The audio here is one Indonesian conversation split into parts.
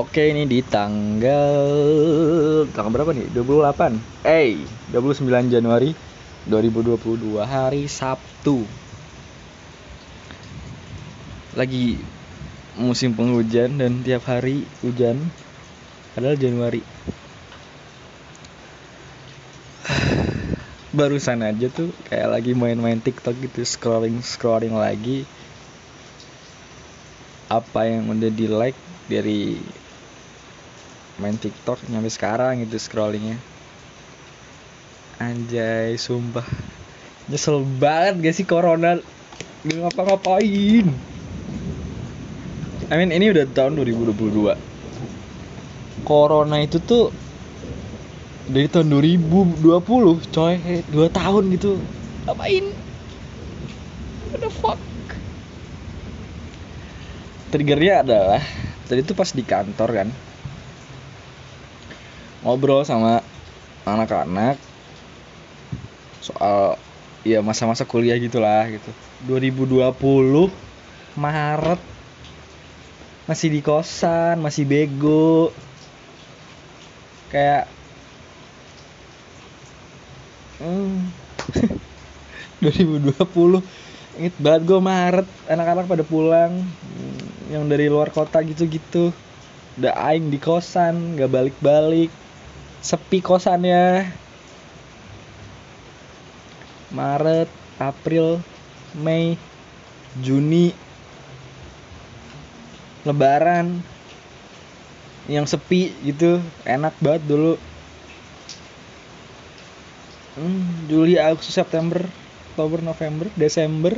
Oke ini di tanggal tanggal berapa nih? 28. Eh, 29 Januari 2022 hari Sabtu. Lagi musim penghujan dan tiap hari hujan. Padahal Januari. Barusan aja tuh kayak lagi main-main TikTok gitu, scrolling scrolling lagi. Apa yang udah di like dari main TikTok nyampe sekarang itu scrollingnya. Anjay sumpah. Nyesel banget gak sih corona? Ngapa-ngapain? I mean ini udah tahun 2022 corona itu tuh dari tahun 2020 coy. 2 tahun gitu. Ngapain? What the fuck? Triggernya adalah tadi tuh pas di kantor kan ngobrol sama anak-anak soal ya masa-masa kuliah gitulah gitu. 2020 Maret masih di kosan masih bego. Kayak hmm, 2020 inget banget gue Maret anak-anak pada pulang yang dari luar kota gitu-gitu. Udah aing di kosan nggak balik-balik sepi kosannya Maret April Mei Juni. Lebaran. Yang sepi gitu. Enak banget dulu. Hmm, Juli Agustus September Oktober November Desember.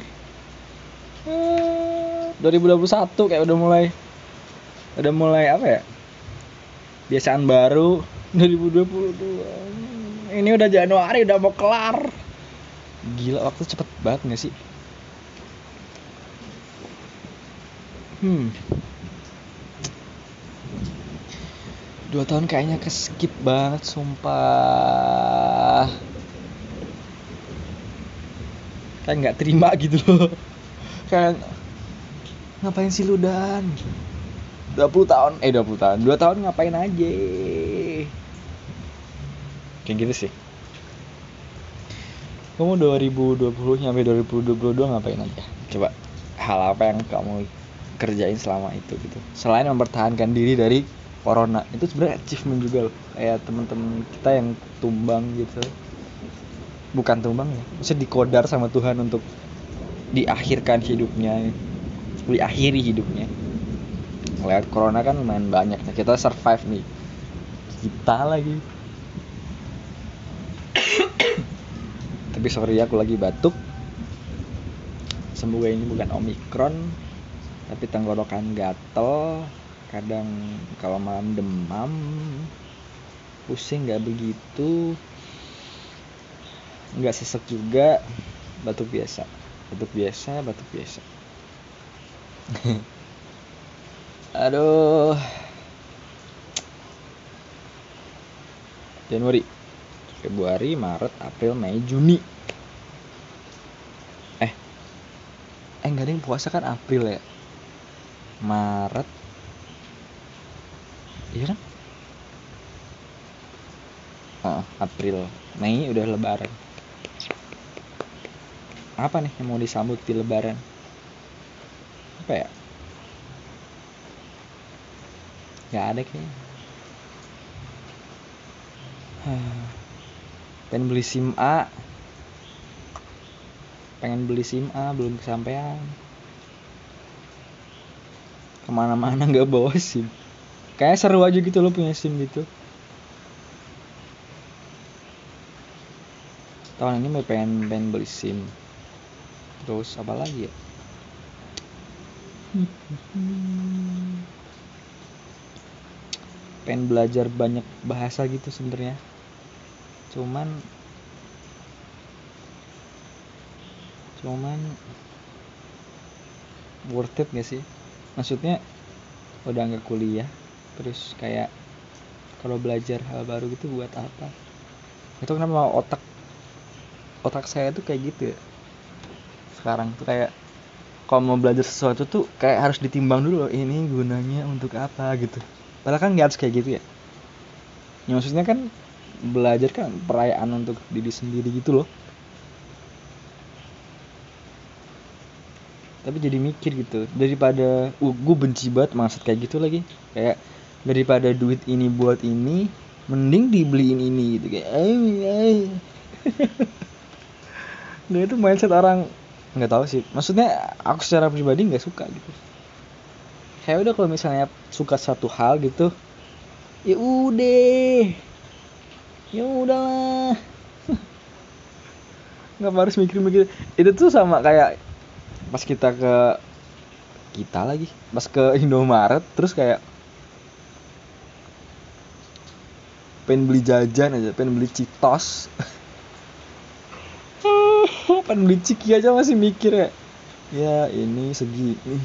Eh, 2021 kayak udah mulai. Udah mulai apa ya? Biasaan baru 2022 ini udah Januari udah mau kelar. Gila waktu cepet banget gak sih? Hmm. Dua tahun kayaknya keskip banget sumpah. Kayak nggak terima gitu loh. Kayak ngapain sih lu dan? 20 tahun eh 20 tahun. 2 tahun ngapain aja kayak gitu sih. Kamu 2020 nyampe 2022 ngapain aja? Coba hal apa yang kamu kerjain selama itu gitu. Selain mempertahankan diri dari corona itu sebenarnya achievement juga loh. Kayak teman-teman kita yang tumbang gitu. Bukan tumbang ya maksudnya dikodar sama Tuhan untuk diakhirkan hidupnya diakhiri hidupnya. Lewat corona kan lumayan banyak. Nah, kita survive nih. Kita lagi tapi sorry aku lagi batuk. Semoga ini bukan omikron tapi tenggorokan gatel. Kadang kalau malam demam pusing nggak begitu. Nggak sesek juga. Batuk biasa. Batuk biasa batuk biasa. Aduh. Januari Februari Maret April Mei Juni. Eh. Eh nggak ada yang puasa kan? April ya? Maret. Iya kan? Uh, April. Mei udah Lebaran. Apa nih yang mau disambut di Lebaran? Apa ya? Nggak ada kayaknya pengen beli sim A. Pengen beli sim A belum kesampaian. Ke mana-mana nggak bawa sim. Kayak seru aja gitu lo punya sim gitu. Tahun ini mau pengen pengen beli sim. Terus apa lagi ya? Pengen belajar banyak bahasa gitu sebenarnya cuman cuman worth it gak sih? Maksudnya udah nggak kuliah terus kayak kalau belajar hal baru gitu buat apa? Itu kenapa otak otak saya tuh kayak gitu ya? Sekarang tuh kayak kalau mau belajar sesuatu tuh kayak harus ditimbang dulu loh ini gunanya untuk apa gitu. Padahal kan nggak harus kayak gitu ya? Ya maksudnya kan belajar kan perayaan untuk diri sendiri gitu loh. Tapi jadi mikir gitu daripada uh, gue benci banget maksud kayak gitu lagi. Kayak daripada duit ini buat ini mending dibeliin ini. Gitu kayak ay, ay. nah itu mindset orang. Nggak tahu sih. Maksudnya aku secara pribadi nggak suka gitu. Kayak udah kalau misalnya suka satu hal gitu ya udah ya udahlah. Nggak harus mikir-mikir. Itu tuh sama kayak pas kita ke kita lagi pas ke Indomaret terus kayak pengen beli jajan aja pengen beli citos pengen beli ciki aja masih mikir ya ya ini segi nih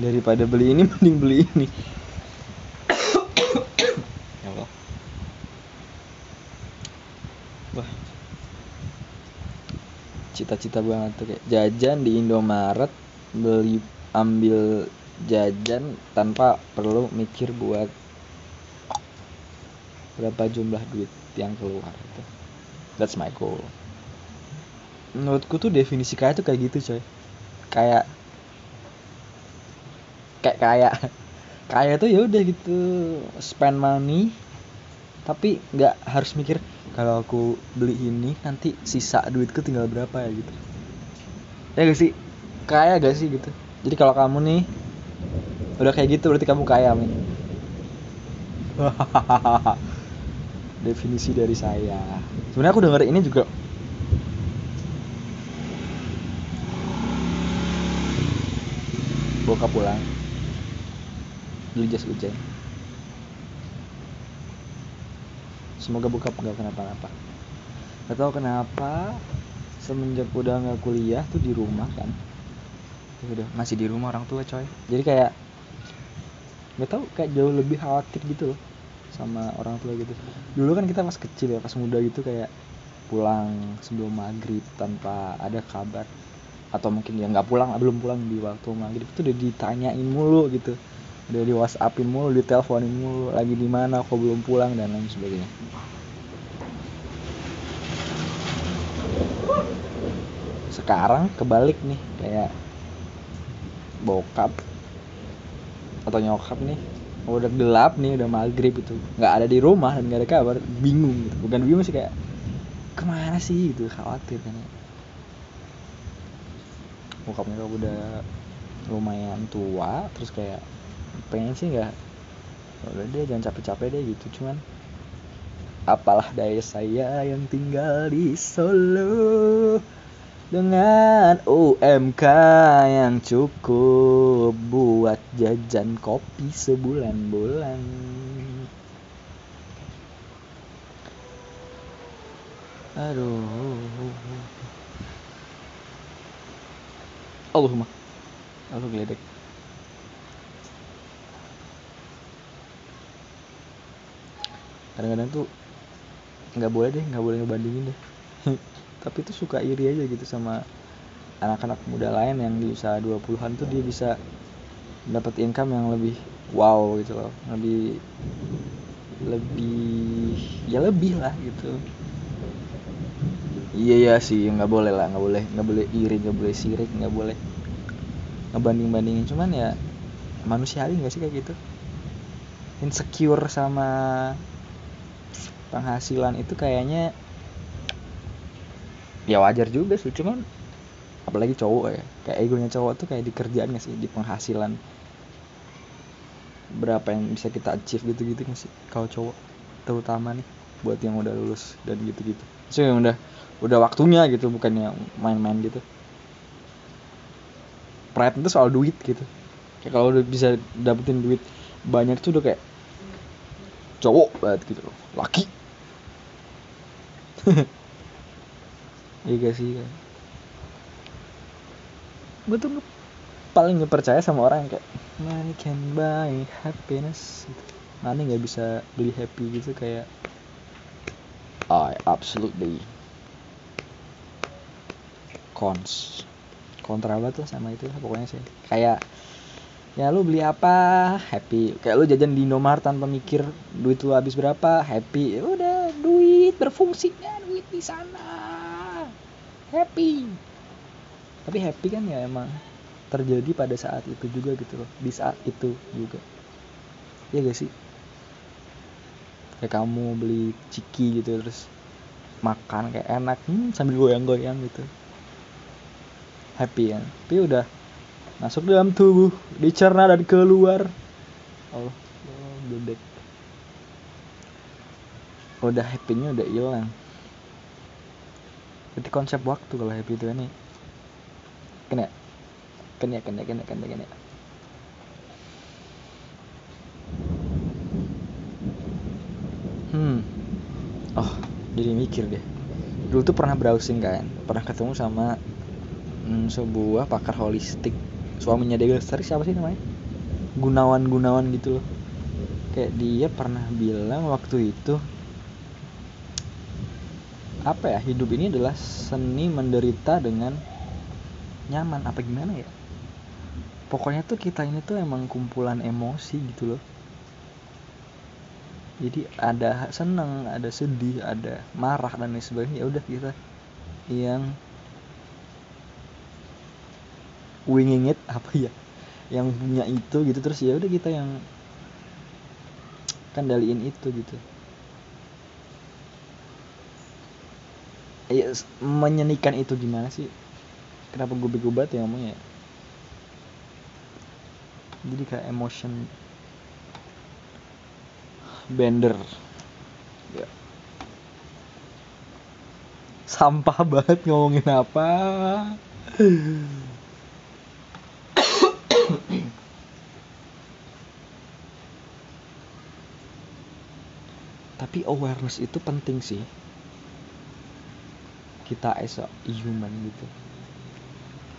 daripada beli ini mending beli ini ya Allah wah cita-cita banget tuh kayak jajan di Indomaret beli ambil jajan tanpa perlu mikir buat berapa jumlah duit yang keluar itu that's my goal. Menurutku tuh definisi kaya tuh kayak gitu coy. Kayak kayak kaya. Kaya tuh ya udah gitu spend money tapi nggak harus mikir kalau aku beli ini nanti sisa duitku tinggal berapa ya gitu. Ya gak sih? Kaya gak sih gitu. Jadi kalau kamu nih udah kayak gitu berarti kamu kaya men definisi dari saya. Sebenarnya aku denger ini juga. Bokap pulang. Beli jas hujan semoga bokap nggak kenapa-napa. Gak tau kenapa semenjak udah nggak kuliah tuh di rumah kan. Ya udah masih di rumah orang tua coy. Jadi kayak nggak tahu kayak jauh lebih khawatir gitu loh sama orang tua gitu. Dulu kan kita pas kecil ya pas muda gitu kayak pulang sebelum maghrib tanpa ada kabar. Atau mungkin ya nggak pulang belum pulang di waktu maghrib itu udah ditanyain mulu gitu udah di whatsappin mulu diteleponin mulu lagi di mana kok belum pulang dan lain sebagainya. Sekarang kebalik nih kayak bokap atau nyokap nih udah gelap nih udah maghrib itu. Nggak ada di rumah dan nggak ada kabar bingung gitu. Bukan bingung sih kayak ke mana sih? gitu khawatir kan bokapnya udah lumayan tua terus kayak pengen sih nggak udah deh jangan capek-capek deh gitu cuman apalah daya saya yang tinggal di Solo dengan UMK yang cukup buat jajan kopi sebulan-bulan. Aduh. Allahumma. Allah geledek. Kadang-kadang tuh nggak boleh deh, nggak boleh ngebandingin deh. tapi itu suka iri aja gitu sama anak-anak muda lain yang di usaha 20-an tuh dia bisa dapat income yang lebih wow gitu loh. Lebih lebih ya lebih lah gitu. Iya ya sih nggak boleh lah nggak boleh nggak boleh iri nggak boleh sirik nggak boleh ngebanding bandingin cuman ya manusiawi nggak sih kayak gitu? Insecure sama penghasilan itu kayaknya ya wajar juga sih cuman apalagi cowok ya. Kayak egonya cowok tuh kayak di kerjaan gak sih? Di penghasilan. Berapa yang bisa kita achieve gitu-gitu gak sih? Kalau cowok terutama nih buat yang udah lulus dan gitu-gitu. So udah udah waktunya gitu bukannya main-main gitu. Pride itu soal duit gitu. Kayak kalau udah bisa dapetin duit banyak tuh udah kayak cowok banget gitu loh. Laki. Iya gak sih kan gue tuh paling gak percaya sama orang yang kayak money can buy happiness. Gitu. money gak bisa beli happy gitu kayak I absolutely cons. Kontra banget tuh sama itu pokoknya sih. Kayak ya lu beli apa? Happy. Kayak lu jajan di Indomaret tanpa mikir duit lu habis berapa happy. Ya udah duit berfungsinya duit di sana. Happy. Tapi happy kan ya emang terjadi pada saat itu juga gitu loh. Di saat itu juga. Ya gak sih? Kayak kamu beli ciki gitu terus makan kayak enak. Hmm, sambil goyang-goyang gitu. Happy kan? Tapi udah masuk dalam tubuh dicerna dan keluar. Allah oh, bedek udah happynya udah hilang. Berarti konsep waktu kalau happy itu ini kena. Kena kena kena kena kena. Hmm. Oh jadi mikir deh. Dulu tuh pernah browsing kan. Pernah ketemu sama hmm, sebuah pakar holistik suaminya Dewi Lestari siapa sih namanya? Gunawan Gunawan gitu loh. Kayak dia pernah bilang waktu itu apa ya hidup ini adalah seni menderita dengan nyaman. Apa gimana ya? Pokoknya tuh kita ini tuh emang kumpulan emosi gitu loh. Jadi ada seneng ada sedih ada marah dan lain sebagainya. Ya udah kita yang winging it apa ya? Yang punya itu gitu terus ya udah kita yang kendaliin itu gitu. Ya menyenikan itu gimana sih? Kenapa gue bego banget ya ngomongnya jadi kayak emotion bender. Ya. sampah banget ngomongin apa tapi awareness itu penting sih. Kita as a human gitu.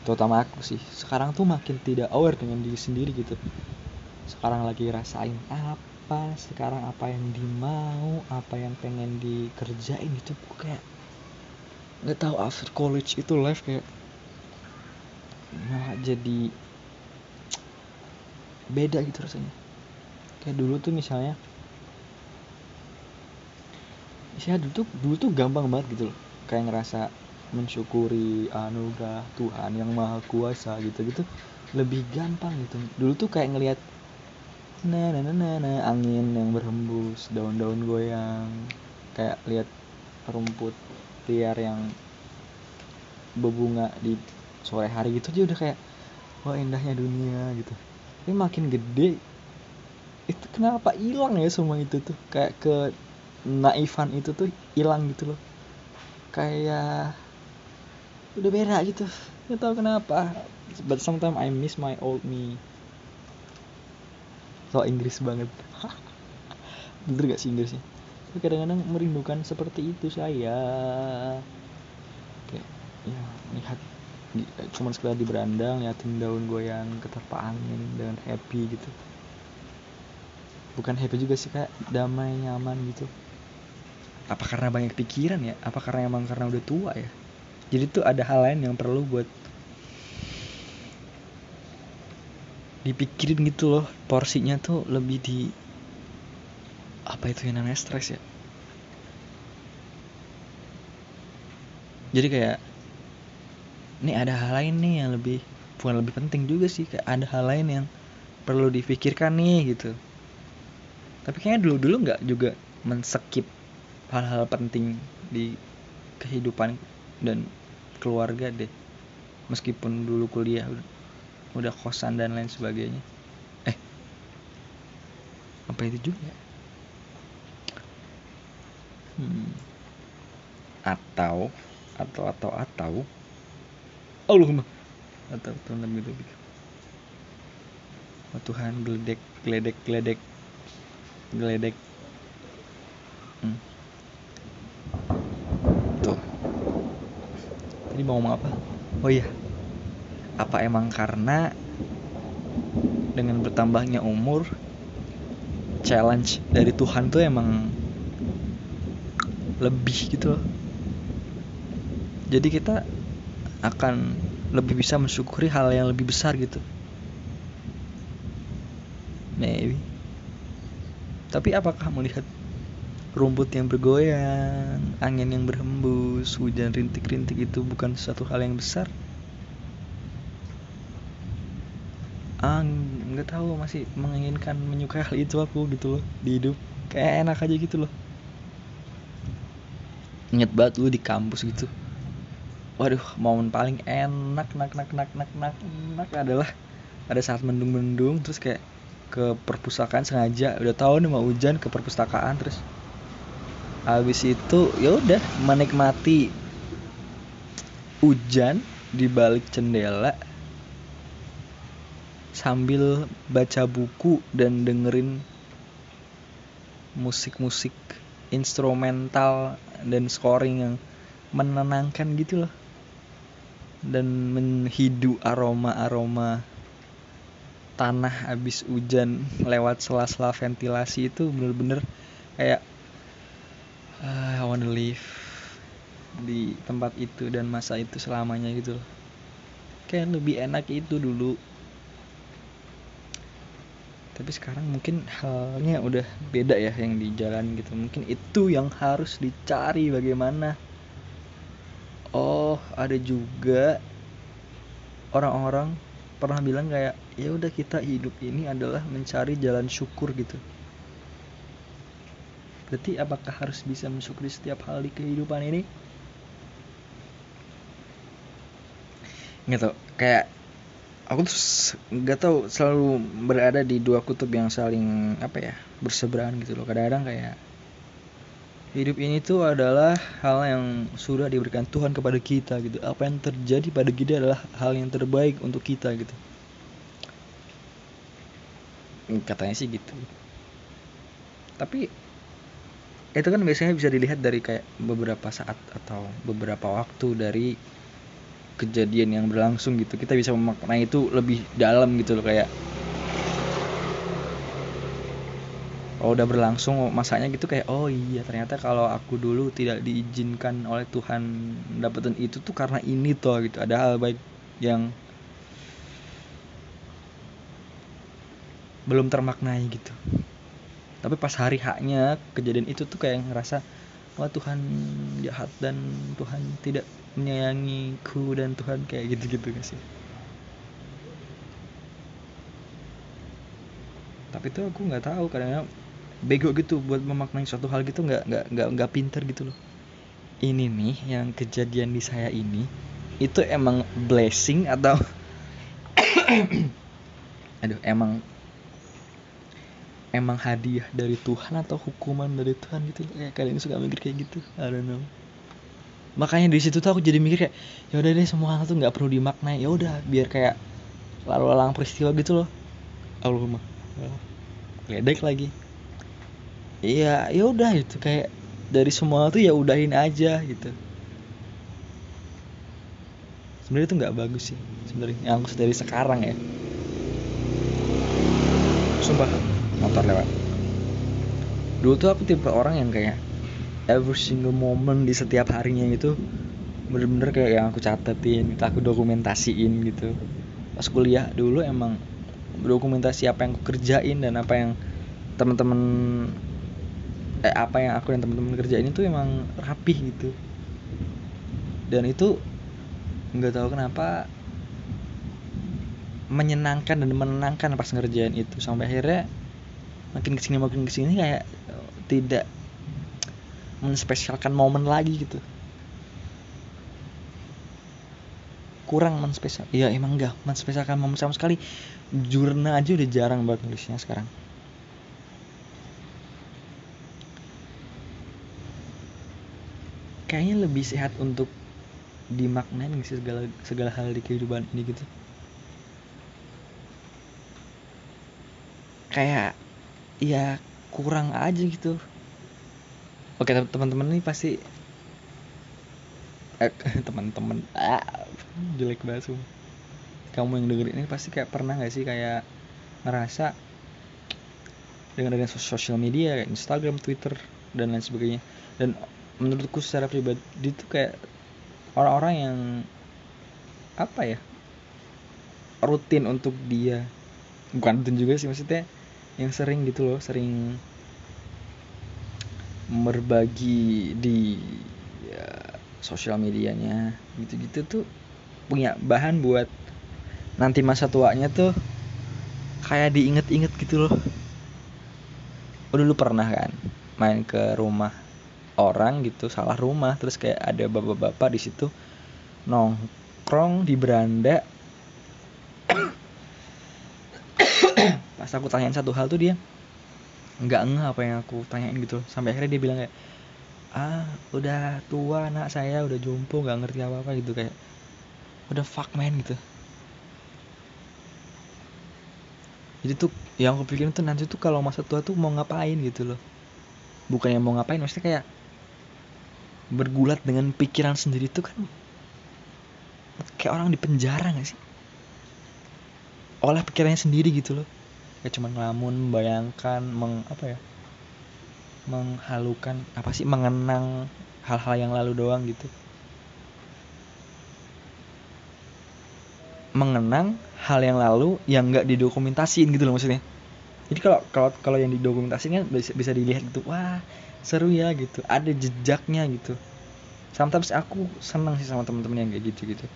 Terutama aku sih. Sekarang tuh makin tidak aware dengan diri sendiri gitu. Sekarang lagi rasain apa sekarang apa yang dimau apa yang pengen dikerjain itu kayak nggak tahu after college itu life kayak malah jadi beda gitu rasanya. Kayak dulu tuh misalnya saya dulu tuh dulu tuh gampang banget gitu loh. Kayak ngerasa mensyukuri anugerah Tuhan yang maha kuasa gitu gitu lebih gampang gitu. Dulu tuh kayak ngelihat nah nah nah nah, angin yang berhembus daun-daun goyang. Kayak lihat rumput liar yang berbunga di sore hari gitu aja udah kayak wah indahnya dunia gitu. Tapi makin gede itu kenapa hilang ya semua itu tuh? Kayak ke naifan itu tuh hilang gitu loh. Kayak udah beda gitu. Nggak tahu kenapa. But sometimes I miss my old me. So Inggris banget. Bener gak sih Inggrisnya tapi kadang-kadang merindukan seperti itu saya. Kayak ya lihat cuman sekedar di beranda liatin daun goyang keterpa angin dengan happy gitu. Bukan happy juga sih kayak damai nyaman gitu apa karena banyak pikiran ya? Apa karena emang karena udah tua ya? Jadi tuh ada hal lain yang perlu buat dipikirin gitu loh. Porsinya tuh lebih di apa itu yang namanya stres ya? Jadi kayak ini ada hal lain nih yang lebih bukan lebih penting juga sih kayak ada hal lain yang perlu difikirkan nih gitu. Tapi kayaknya dulu dulu nggak juga menskip hal-hal penting di kehidupan dan keluarga deh. Meskipun dulu kuliah udah, kosan dan lain sebagainya. Eh apa itu juga? Hmm. atau atau atau atau. Allahumma. Atau Tuhan lebih lebih. Oh Tuhan geledek geledek geledek. Geledek hmm. tuh mau ngomong apa? Oh iya. Apa emang karena dengan bertambahnya umur challenge dari Tuhan tuh emang lebih gitu loh. Jadi kita akan lebih bisa mensyukuri hal yang lebih besar gitu. Maybe. Tapi apakah melihat rumput yang bergoyang angin yang berhembus hujan rintik-rintik itu bukan suatu hal yang besar. Ah nggak tahu masih menginginkan menyukai hal itu aku gitu loh di hidup. Kayak enak aja gitu loh. Inget banget lu di kampus gitu. Waduh momen paling enak nak nak nak nak nak nak adalah ada saat mendung-mendung terus kayak ke perpustakaan sengaja. Udah tahu nih mau hujan ke perpustakaan terus habis itu ya udah menikmati hujan di balik jendela sambil baca buku dan dengerin musik-musik instrumental dan scoring yang menenangkan gitu loh. Dan menghidu aroma-aroma tanah habis hujan lewat sela-sela ventilasi itu bener-bener kayak uh, I wanna live di tempat itu dan masa itu selamanya gitu loh. Kayak lebih enak itu dulu. Tapi sekarang mungkin halnya udah beda ya yang di jalan gitu. Mungkin itu yang harus dicari bagaimana. Oh ada juga orang-orang pernah bilang kayak ya udah kita hidup ini adalah mencari jalan syukur gitu berarti apakah harus bisa mensyukuri setiap hal di kehidupan ini? Gitu kayak aku tuh nggak tahu. Selalu berada di dua kutub yang saling apa ya berseberangan gitu loh. Kadang-kadang kayak hidup ini tuh adalah hal yang sudah diberikan Tuhan kepada kita gitu. Apa yang terjadi pada kita adalah hal yang terbaik untuk kita gitu. Katanya sih gitu. Tapi itu kan biasanya bisa dilihat dari kayak beberapa saat atau beberapa waktu dari kejadian yang berlangsung gitu. Kita bisa memaknai itu lebih dalam gitu loh kayak oh udah berlangsung masanya gitu kayak oh iya ternyata kalau aku dulu tidak diizinkan oleh Tuhan dapetin itu tuh karena ini toh gitu. Ada hal baik yang belum termaknai gitu tapi pas hari haknya kejadian itu tuh kayak ngerasa wah Tuhan jahat dan Tuhan tidak menyayangiku dan Tuhan kayak gitu-gitu gak sih? Tapi tuh aku nggak tahu kadang bego gitu buat memaknai suatu hal gitu nggak nggak nggak nggak pinter gitu loh. Ini nih yang kejadian di saya ini itu emang blessing atau aduh emang emang hadiah dari Tuhan atau hukuman dari Tuhan gitu kayak kalian suka mikir kayak gitu. I don't know. Makanya di situ tuh aku jadi mikir kayak ya udah deh semua hal tuh nggak perlu dimaknai. Ya udah biar kayak lalu lalang peristiwa gitu loh. Allahumma. Ledek lagi. Iya ya udah itu kayak dari semua tuh ya udahin aja gitu. Sebenarnya itu nggak bagus sih sebenarnya. Yang aku dari sekarang ya. Sumpah motor lewat. Dulu tuh aku tipe orang yang kayak every single moment di setiap harinya itu bener-bener kayak yang aku catetin kita aku dokumentasiin gitu. Pas kuliah dulu emang dokumentasi apa yang aku kerjain dan apa yang teman-teman eh, apa yang aku dan teman-teman kerjain itu emang rapih gitu. Dan itu nggak tahu kenapa menyenangkan dan menenangkan pas ngerjain itu. Sampai akhirnya makin ke sini makin ke sini kayak tidak menspesialkan momen lagi gitu. Kurang menspesial ya emang enggak menspesialkan momen sama sekali. Jurnal aja udah jarang banget nulisnya sekarang. Kayaknya lebih sehat untuk dimaknain sih segala segala hal di kehidupan ini gitu? Kayak ya kurang aja gitu. Oke teman-teman ini pasti eh, teman-teman ah, jelek banget kamu yang dengerin ini pasti kayak pernah gak sih kayak ngerasa dengan dengan sosial media kayak Instagram, Twitter dan lain sebagainya. Dan menurutku secara pribadi itu kayak orang-orang yang apa ya rutin untuk dia. Bukan rutin juga sih maksudnya yang sering gitu loh sering berbagi di ya, sosial medianya gitu-gitu tuh punya bahan buat nanti masa tuanya tuh kayak diinget-inget gitu loh. Udah lu pernah kan main ke rumah orang gitu salah rumah terus kayak ada bapak-bapak di situ nongkrong di beranda pas aku tanyain satu hal tuh dia nggak ngeh apa yang aku tanyain gitu. Sampai akhirnya dia bilang kayak ah udah tua anak saya udah jompo nggak ngerti apa apa gitu kayak udah fuck man gitu. Jadi tuh yang aku pikirin tuh nanti tuh kalau masa tua tuh mau ngapain gitu loh. Bukan yang mau ngapain maksudnya kayak bergulat dengan pikiran sendiri tuh kan kayak orang di penjara gak sih? Oleh pikirannya sendiri gitu loh kayak cuma ngelamun membayangkan meng apa ya menghalukan apa sih mengenang hal-hal yang lalu doang gitu. Mengenang hal yang lalu yang nggak didokumentasiin gitu loh maksudnya. Jadi kalau kalau kalau yang didokumentasiin kan bisa, bisa dilihat gitu wah seru ya gitu. Ada jejaknya gitu. Sometimes aku senang sih sama temen-temen yang kayak gitu gitu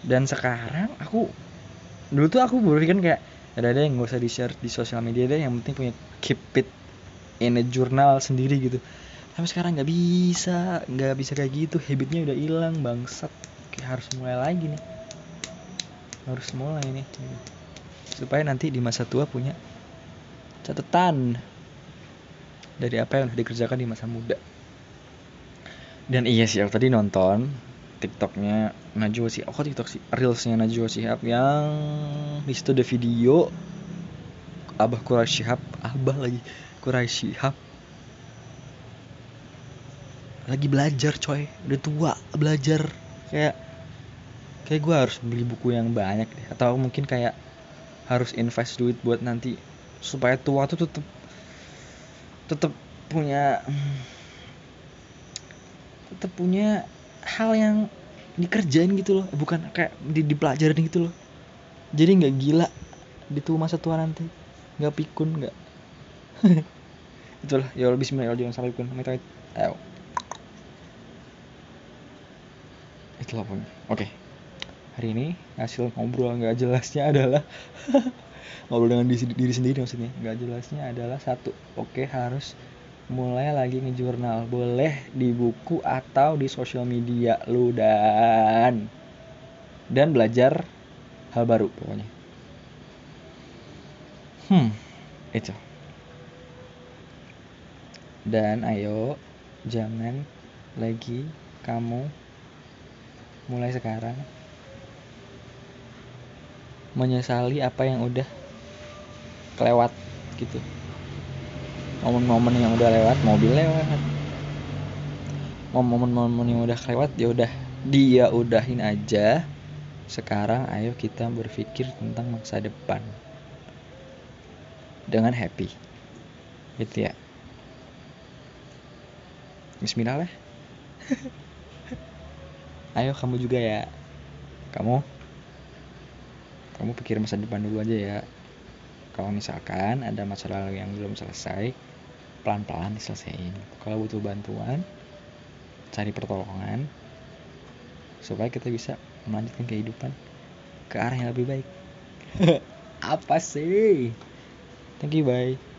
dan sekarang aku dulu tuh aku berpikir kayak ada ada yang gak usah di share di sosial media deh yang penting punya keep it in a journal sendiri gitu. Tapi sekarang nggak bisa nggak bisa kayak gitu. Habitnya udah hilang bangsat. Kayak harus mulai lagi nih. Harus mulai nih supaya nanti di masa tua punya catatan dari apa yang udah dikerjakan di masa muda. Dan iya sih aku tadi nonton TikToknya Najwa sih, oh TikTok sih, reelsnya Najwa Shihab yang di situ ada video Abah Quraisy Shihab, Abah lagi. Quraisy Shihab. Lagi belajar coy, udah tua belajar. Kayak kayak gue harus beli buku yang banyak deh. Atau mungkin kayak harus invest duit buat nanti supaya tua tuh tetep tetep punya tetep punya hal yang dikerjain gitu loh bukan kayak di, dipelajarin gitu loh. Jadi nggak gila di tua masa tua nanti nggak pikun nggak. Itulah ya Allah Bismillahirrahmanirrahim sampai pikun. Amit ayo. Itulah pokoknya oke. Hari ini hasil ngobrol nggak jelasnya adalah ngobrol dengan diri, diri sendiri maksudnya. Nggak jelasnya adalah satu oke harus mulai lagi ngejurnal. Boleh di buku atau di sosial media lu dan. Dan belajar hal baru pokoknya. Hmm itu. Dan ayo jangan lagi kamu mulai sekarang menyesali apa yang udah kelewat gitu momen-momen yang udah lewat mobil lewat. Momen-momen yang udah lewat ya udah dia udahin aja. Sekarang ayo kita berpikir tentang masa depan. Dengan happy. Gitu ya. Bismillah lah ayo kamu juga ya. Kamu? Kamu pikir masa depan dulu aja ya. Kalau misalkan ada masalah yang belum selesai pelan-pelan diselesaikan. Kalau butuh bantuan cari pertolongan supaya kita bisa melanjutkan kehidupan ke arah yang lebih baik. Apa sih? Thank you bye